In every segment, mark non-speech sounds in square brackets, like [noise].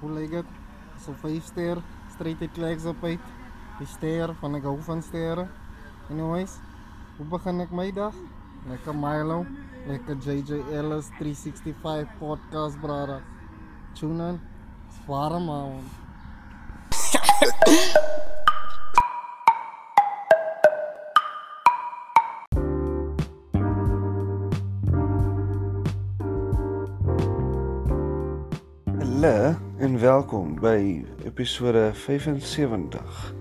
Hoe lyk dit? So 5 ster, straight kleks op uit. Die ster van ek hou van sterre. Anyways, hoe begin ek my dag? Lekker Milo, lekker JJ Ellis 365 podcast brada. Tune in. Swara man. Hallo en welkom by episode 75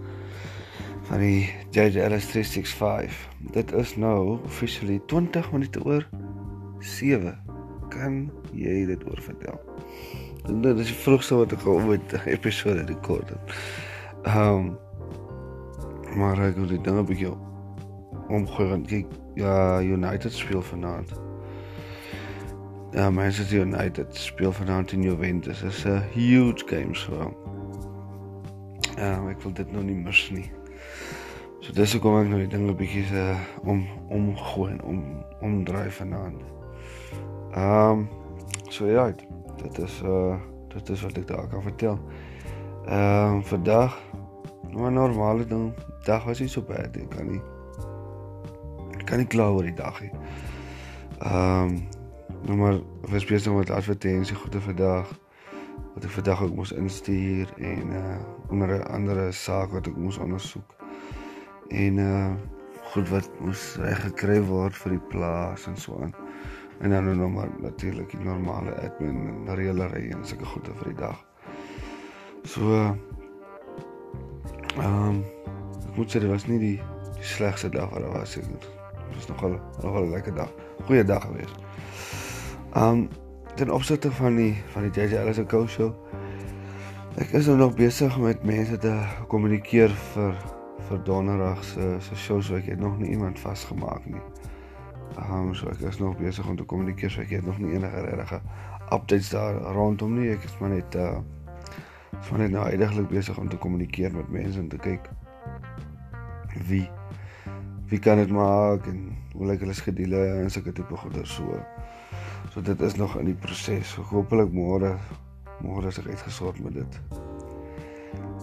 van die JJLS 365. Dit is nou officially 20 minute oor 7. Kan jy dit oor vertel? Dit is die vroegste wat ek al ooit 'n [laughs] episode rekord het. Ehm um, maar ek wil die dinge bietjie omgooi want kyk ja United speel vanaand. Ja, Manchester United speel vanaand in Juventus. Dit is 'n huge game so. Ja, ek wil dit nou nie mis nie. So dis hoekom ek nou die dinge bietjie se uh, om omgooi en om omdraai vanaand. Ehm um, so ja, dit is uh dit is wat ek daar kan vertel. Ehm um, vandag nou 'n normale ding. Dag was nie so baie, ek kan nie ek kan nie kla oor die dag nie. Ehm um, Nou maar was besig met advertensie goede vandag wat ek vandag ook moes instuur en uh onder 'n ander saak wat ek moes ondersoek. En uh goed wat moes reggekry word vir die plaas en so aan. En dan nou maar natuurlik die normale admin en reëlery en sulke goede vir die dag. So uh um moet sê dit was nie die die slegste dag wat daar was ek. Dit was nogal nogal 'n lekker dag. Goeie dag geweest. Um ten opsigte van die van die JJ Ellis Go show. Ek is nou nog besig met mense te kommunikeer vir vir donderdag se se show so ek het nog nie iemand vasgemaak nie. Um so ek is nog besig om te kommunikeer so ek het nog nie enige regte updates daar rondom nie. Ek is maar net uh van net nou eintlik besig om te kommunikeer met mense en te kyk wie wie kan dit maak en hoe lyk hulle skedules en sulke tipe goeder so. So dit is nog in die proses. So hopelik môre môre is ek uitgesort met dit.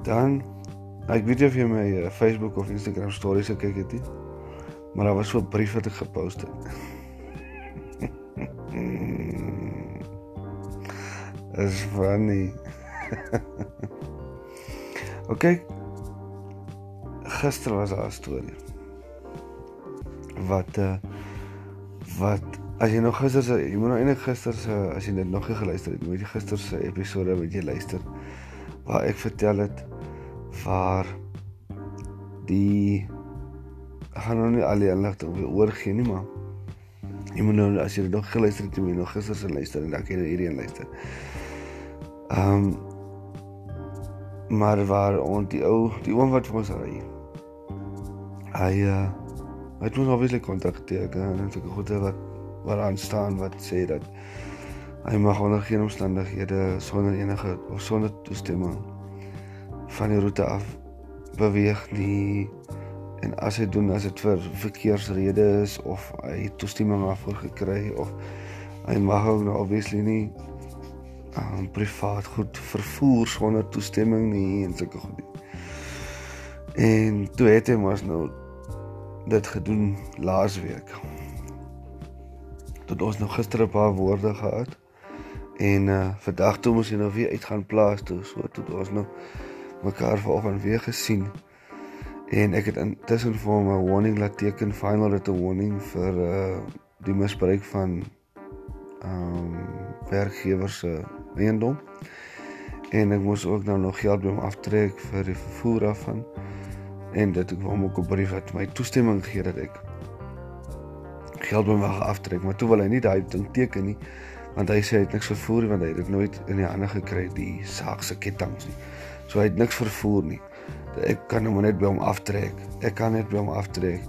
Dan ek weet nie of jy my uh, Facebook of Instagram stories gekyk het nie. Maar daar was so 'n brief wat ek gepost het. [laughs] is funny. [laughs] okay. Gister was daar 'n storie. Wat uh wat As jy nog gister se, jy moet nou eintlik gister se as jy dit nog nie geluister het, moet jy gister se episode wat jy luister waar ek vertel het waar die gaan nou nie al die inligting oorgee nie, maar jy moet nou as jy dit nog geluister het, jy moet nog gister se luister en dan kan jy hierdie een luister. Ehm um, maar waar ons die ou, die oom wat vir ons ry. Hy uh hy het ons obviously kontakteer en sulke goede wat waaraan staan wat sê dat hy mag onder geen omstandighede sonder enige of sonder toestemming van die roete af beweeg nie en as hy doen as dit vir verkeersredes of hy toestemming daarvoor gekry of hy mag ook nou obviously nie um, privaat goed vervoer sonder toestemming nie en sulke goed. En toe het hy mos nou dit gedoen laasweek tot ons nog gister 'n paar woorde gehad. En uh vandag toe moes jy nou weer uitgaan plaas toe, so tot ons nog mekaar vanoggend weer gesien. En ek het intussen vir hom 'n warning laat teken, final written warning vir uh die misbruik van ehm um, werkgewers se eiendom. En ek moes ook nou nog geld by hom aftrek vir die vervoer daarvan. En dit ek wou hom ook 'n brief wat my toestemming gee dat ek geld by my aftrek, maar toe wil hy nie daai ding teken nie want hy sê hy het niks vervoer want hy het dit nooit in die hande gekry die saak se ketTINGS nie. So hy het niks vervoer nie. Ek kan hom net by hom aftrek. Ek kan net by hom aftrek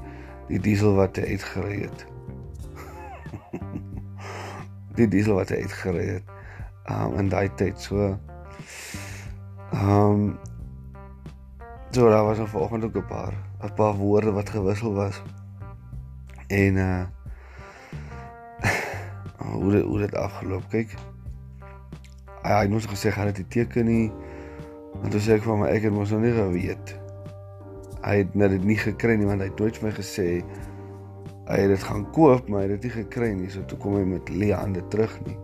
die diesel wat hy uitgery het. [laughs] die diesel wat hy uitgery het. Um in daai tyd so um so daar was nog vanoggend ook 'n paar 'n paar woorde wat gewissel was. En uh hoe dit hoe dit afgeloop kyk. hy hy het mos gesê gaan dit teken nie. En toe sê ek vir hom ek het mos nog nie geweet. Hy het net dit nie gekry nie want hy het nooit vir my gesê hy het dit gaan koop, maar hy het dit nie gekry nie. So toe kom hy met leë hande terug nie.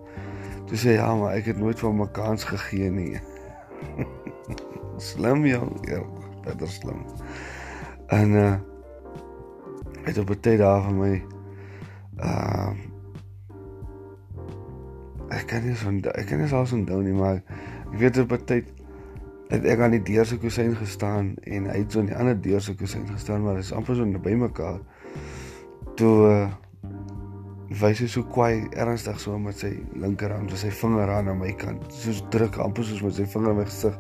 Toe sê ja, maar ek het nooit vir hom 'n kans gegee nie. [laughs] slim jou, ja, beter slim. En uh het op 'n tyd daar vir my uh ek kan nie so ek kan nie so onthou nie, maar ek weet op 'n tyd het ek aan die deur se kusyn gestaan en hy het so aan die ander deur se kusyn gestaan, maar dit is amper so naby mekaar. Toe uh wys hy so kwai ernstig so met sy linkerhand, met sy vinger aan aan my kant. Soos druk amper soos met sy vinger in my gesig.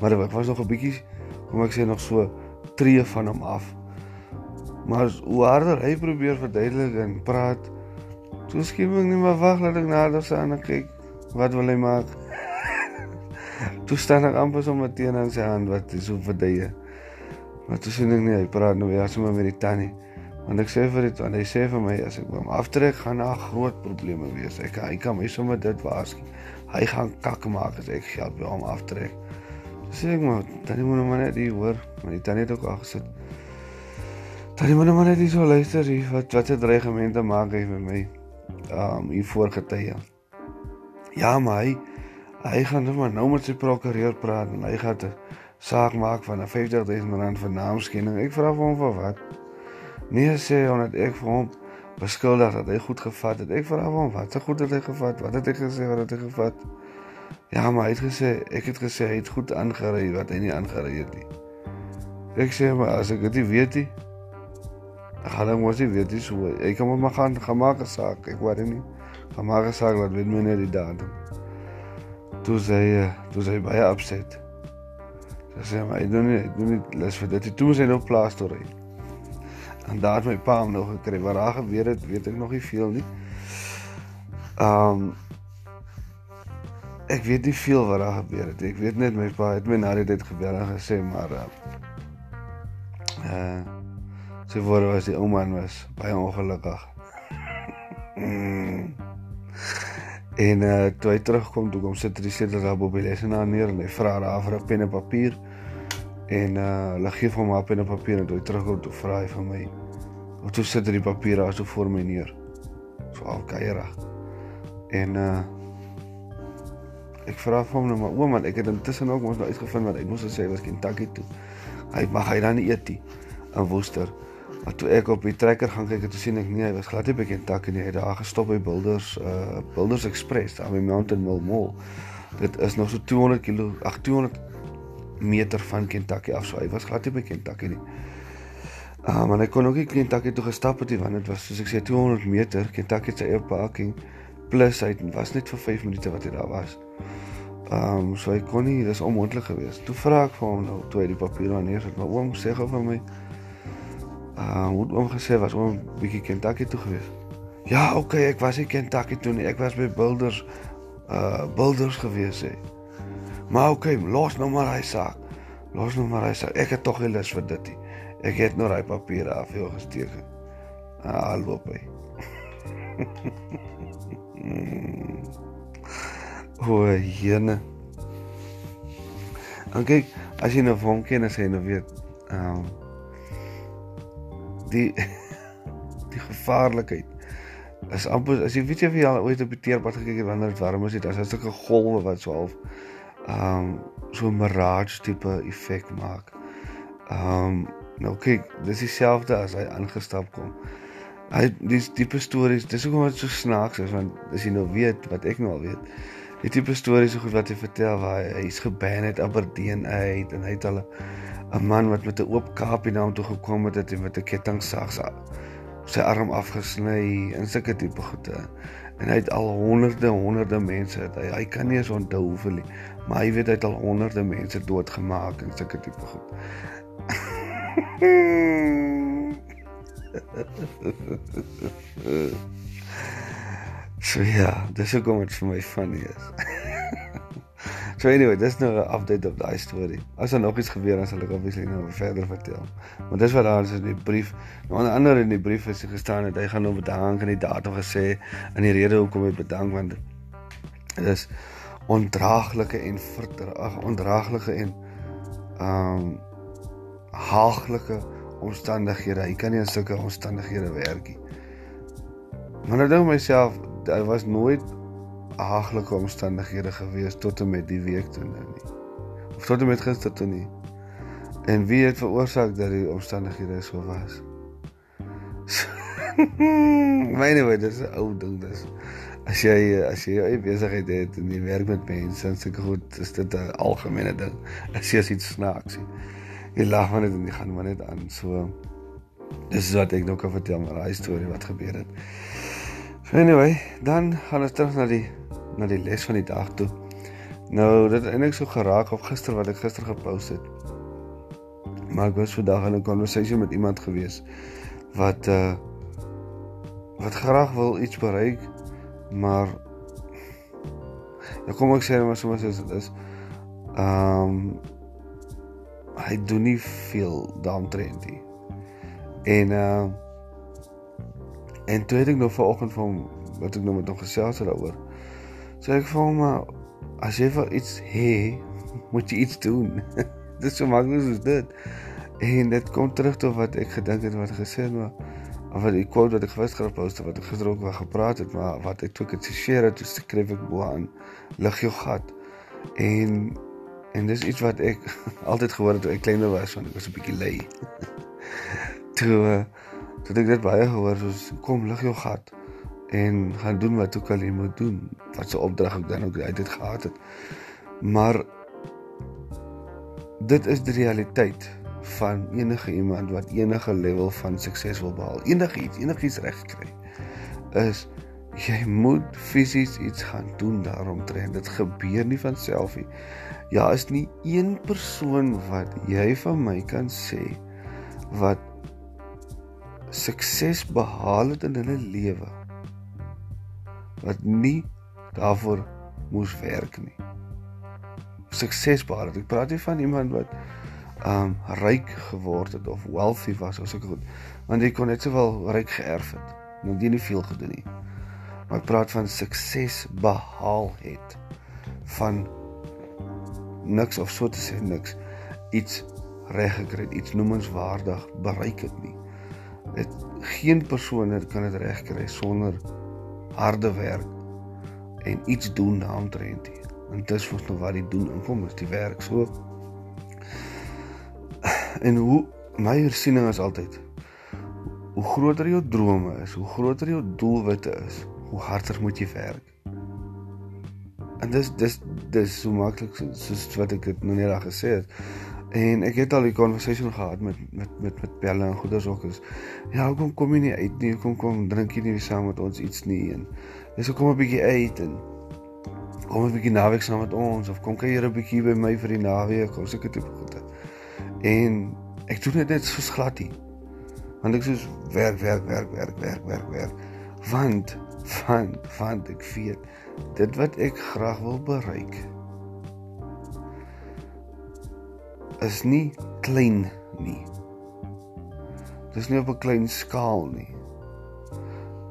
Maar ek was nog 'n bietjie kom ek sê nog so tree van hom af. Maar hoe harder hy probeer verduidelik en praat, toe skiep ek nie maar wag laat ek nader staan en kyk wat wil hy maak. [laughs] toe staan ek amper so met teen aan sy hand wat so verduie. Maar toe sien ek nie hy praat nou weer sommer met die tannie. Want ek sê vir dit en hy sê vir my as ek hom aftrek gaan daar groot probleme wees. Ek hy kan my sommer dit waarsku. Hy gaan kak maak as ek geld by hom aftrek. Sê ek maar, tannie moet nou maar net hier hoor, maar die tannie het ook al gesit. Tannie moet nou maar net hier so luister hier wat wat se dreigemente maak hy met my. Um hier voorgetye. Ja, maar hy hy gaan net maar nou met sy prokureur praat en hy gaan 'n saak maak van 'n 50000 rand vir naamskenning. Ek vra vir hom vir wat? Nee sê omdat ek vir hom beskuldig dat hy goed gevat het. Ek vra hom wat? Se goed het hy gevat? Wat het hy gesê wat het hy gevat? Ja, maar hy het gesê ek het gesê hy het goed aangery wat hy nie aangery het nie. Ek sê maar as ek dit weet nie, ek mos nie weet nie so. Ek kan maar gaan gaan maak 'n saak. Ek weet nie. Gaan maak 'n saak wat weet my net die datum. Toe sê hy, toe sê hy baie opset. Sy sê maar ek doen nie, doen nie lus vir dit. Toe moet hy nou plaas toe ry. En daar het my pa hom nog gekry. Wat daar gebeur het, weet ek nog nie veel nie. Um ek weet nie veel wat daar gebeur het. Ek weet net my pa het my na die tyd gebel en gesê maar uh uh sy word was die ouma was baie ongelukkig. [laughs] En uh toe hy terugkom, toe kom sit hy sit daar op die lesenaar neer en hy vra daar vir 'n pen en papier. En uh hulle gee vir hom 'n pen en papier en toe hy terugkom, toe vra hy van my. Of toe sit hy die papier daar so voor my neer. So alkeierig. En uh ek vra vir hom nou maar oom man, ek het intussen ook mos nou uitgevind wat hy moes gesê was Kentucky toe. Hy mag hy dan nie eet nie in Worcester. Maar toe ek op die trekker gaan kyk, het sien ek nee, hy was glad nie by Kentucky nie. Hy het daar gestop by Builders uh Builders Express daar by Mountain Mill Mall. Dit is nog so 200 km, ag 200 meter van Kentucky af. So hy was glad nie by Kentucky nie. Ah, uh, maar hy kon ook nie Kentucky toe gestap het nie want dit was soos ek sê 200 meter. Kentucky se air parking plus hy was net vir 5 minute wat hy daar was. Ehm um, so hy kon nie, dis onmoontlik geweest. Toe vra ek vir hom nou toe hy die papiere aan neersit, maar oom sê gou vir my. Uh, hoe oom gesê was oom bietjie Kentucky toe geweest. Ja, okay, ek was in Kentucky toe nie. Ek was by Builders uh Builders geweest sê. Maar okay, los nou maar hy saak. Los nou maar hy saak. Ek het tog nie lus vir dit nie. Ek het nou daai papiere af jou gesteek. Ah, loop hy. [laughs] O, jene. En kyk, as jy nou van hom ken as jy nou weet, ehm um, die die gevaarlikheid is amper as jy weet jy of jy al ooit op die teerpad gekyk het wanneer dit warm is, dit is 'n sulke golwe wat so half ehm um, so 'n mirage tipe effek maak. Ehm um, nou kyk, dis dieselfde as hy aangestap kom. Hy dis tipe stories, dis hoekom dit so snaaks is want as jy nou weet wat ek nou al weet die tipe stories so goed wat hy vertel waar hy hy's geban het Aberdeen uit en hy het al 'n man wat met 'n oop kapie na hom toe gekom het en met 'n kettingsag sy arm afgesny en sulke tipe goede. En hy het al honderde honderde mense het hy hy kan nie eens onthou hoeveel nie maar hy weet hy het al honderde mense doodgemaak en sulke tipe goed [laughs] So ja, dis hoekom dit vir my funny is. [laughs] so anyway, dis nou 'n update op daai storie. As daar nog iets gebeur dan sal ek obviously nou verder vertel. Maar dis wat daar is in die brief. Nou onder andere in die brief is gestaan dat hy gaan nou bedank aan die datum gesê in die rede hoekom hy bedank want dis ondraaglike en verdraag ondraaglike en ehm um, haaglike omstandighede. Hy kan nie in sulke omstandighede werk nie. Maar nou dink myself, daar was nooit haaglike omstandighede gewees tot en met die week toe nou nie. Of tot en met gister toe nie. En wie het veroorsaak dat die omstandighede so was? [laughs] Myne weet dis 'n ou ding dis. As jy as jy jou besigheid het en jy werk met mense, dan seker goed, is dit 'n algemene ding. As jy iets snaaks sien. Jy lag maar net en jy gaan maar net aan. So dis wat ek nou kan vertel maar daai storie wat gebeur het. Anyway, dan gaan ons terug na die na die les van die dag toe. Nou, dit het eintlik so geraak op gister wat ek gister gepost het. Maar ek was vandag in 'n konversasie met iemand gewees wat uh wat graag wil iets bereik, maar ja kom ek sê maar soms is dit is ehm um, hy doen nie veel daaromtrent nie. En ehm uh, en toe het ek nog vanoggend van wat ek nou met hom gesels het daaroor. Sê ek vir hom maar as jy vir iets hê, [laughs] moet jy iets doen. [laughs] dit is so maklik soos dit. En dit kom terug tot wat ek gedink het wat gesê het maar of wat die quote wat ek gister gehad post wat ek gister ook wel gepraat het maar wat ek toe ek dit share het, toe skryf ek bo aan lig jou gat. En en dis iets wat ek [laughs] altyd gehoor het toe ek kleiner was want ek was 'n bietjie lui. toe toe ek dit baie gehoor soos kom lig jou gat en gaan doen wat ook al jy moet doen wat se opdrag ek dan ook uit dit gehad het. Maar dit is die realiteit van enige iemand wat enige level van sukses wil behaal. Enigiets, enigiets reg kry. Is jy moet fisies iets gaan doen daaromtrent. Dit gebeur nie van self nie. Ja, is nie een persoon wat jy van my kan sê wat sukses behaal het in hulle lewe wat nie daarvoor moes werk nie. Sukses behaal het. Ek praat nie van iemand wat um ryk geword het of wealthy was of so goed want jy kon net sowel ryk geërf het nou jy nie veel gedoen nie maar ek praat van sukses behaal het van niks of so te sê niks iets reg gekry iets noemenswaardig bereik het nie dit geen persoon kan dit reg kry sonder harde werk en iets doen daaromtrent nie en dis wat nou wat jy doen inkom is die werk so En hoe my hersiening is altyd hoe groter jou drome is, hoe groter jou doelwitte is, hoe harder moet jy werk. En dis dis dis so maklik soos wat ek dit nou net al gesê het. En ek het al die conversation gehad met met met met Belle en goeders ook is. Ja, hoekom kom jy nie uit nie? Hoekom kom drink jy nie saam met ons iets nie en dis ook kom 'n bietjie uit en kom 'n bietjie naweek saam met ons of kom kuier 'n bietjie by my vir die naweek of seker tipe goede. En ek doen dit net so glad nie. Want ek sê werk werk werk werk werk werk werk. Want van van ek weet dit wat ek graag wil bereik is nie klein nie. Dis nie op 'n klein skaal nie.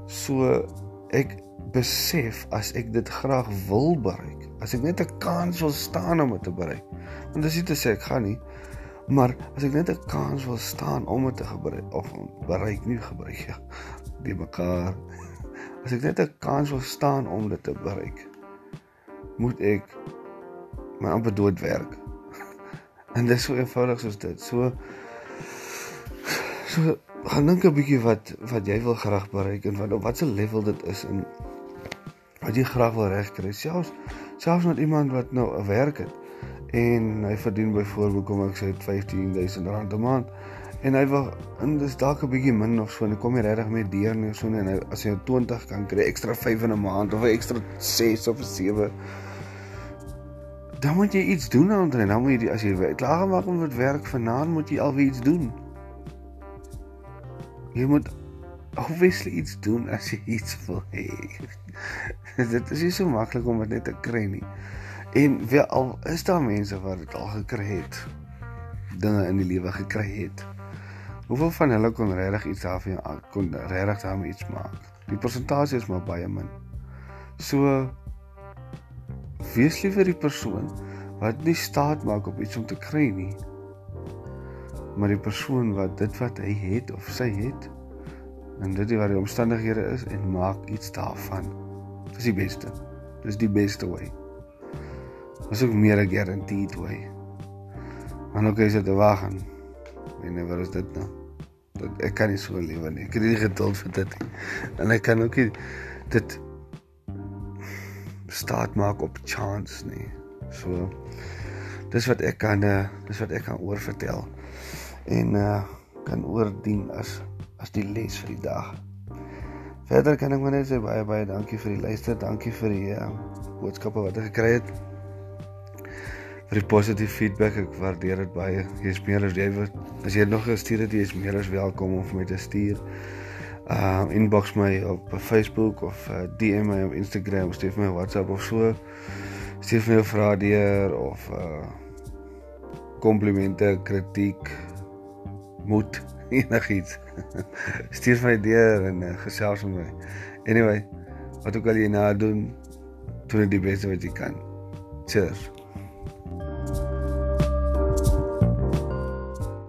So ek besef as ek dit graag wil bereik, as ek net 'n kans wil staan om dit te bereik. Want dis nie te sê ek gaan nie, Maar as ek net 'n kans wil staan om dit te gebruik of bereik nie gebruik ja, die mekaar. [laughs] As ek net 'n kans wil staan om dit te bereik, moet ek my amper dood werk. En dit is so eenvoudig soos dit. So so gaan dink 'n bietjie wat wat jy wil graag bereik en wat op watter level dit is en wat jy graag wil regkry. Selfs selfs met iemand wat nou 'n werk het en hy verdien byvoorbeeld kom ek sê 15000 rand 'n maand en hy wil en dis dalk 'n bietjie min of so en kom jy regtig met deur nie so en hy, as jy 20 kan kry ekstra 5 in 'n maand of 'n ekstra 6 of 7 dan moet jy iets doen aan dan dan moet jy as jy klaar gemaak om met werk vanaand moet jy alweer iets doen jy moet obviously iets doen as jy iets wil hê [laughs] dit is nie so maklik om dit net te kry nie En wel al is daar mense wat dit al gekry het. Dinge in die lewe gekry het. Hoeveel van hulle kon regtig iets daarvan kon regtig daarmee iets maak? Die persentasie is maar baie min. So wees liewer die persoon wat nie staat maak op iets om te kry nie. Maar die persoon wat dit wat hy het of sy het en dit wat die omstandighede is en maak iets daarvan. Dis die beste. Dis die beste way. Dis ook meer 'n guaranteed way. Maar nou kyk jy te wag en en wat is dit nou? Dat ek kan nie so lewe nie. Ek het nie geduld vir dit nie. En ek kan ook nie dit staat maak op chance nie. So dis wat ek kan uh, dis wat ek kan oorvertel. En uh kan oordien as as die les vir die dag. Verder kan ek net sê baie baie dankie vir die luister, dankie vir die uh, boodskappe wat ek gekry het. Vir die positiewe feedback, ek waardeer dit baie. Jy is meer as jy wat as jy nog gestuur het, jy is meer as welkom om vir my te stuur. Uh inbox my op Facebook of uh, DM my op Instagram, stuur my WhatsApp of so. Stuur my 'n vraag deur of uh komplimente, kritiek, moed [laughs] enigiets. [laughs] Stuur my deur en uh, gesels met my. Anyway, wat ook al jy nou doen, doen dit die beste wat jy kan. Cheers.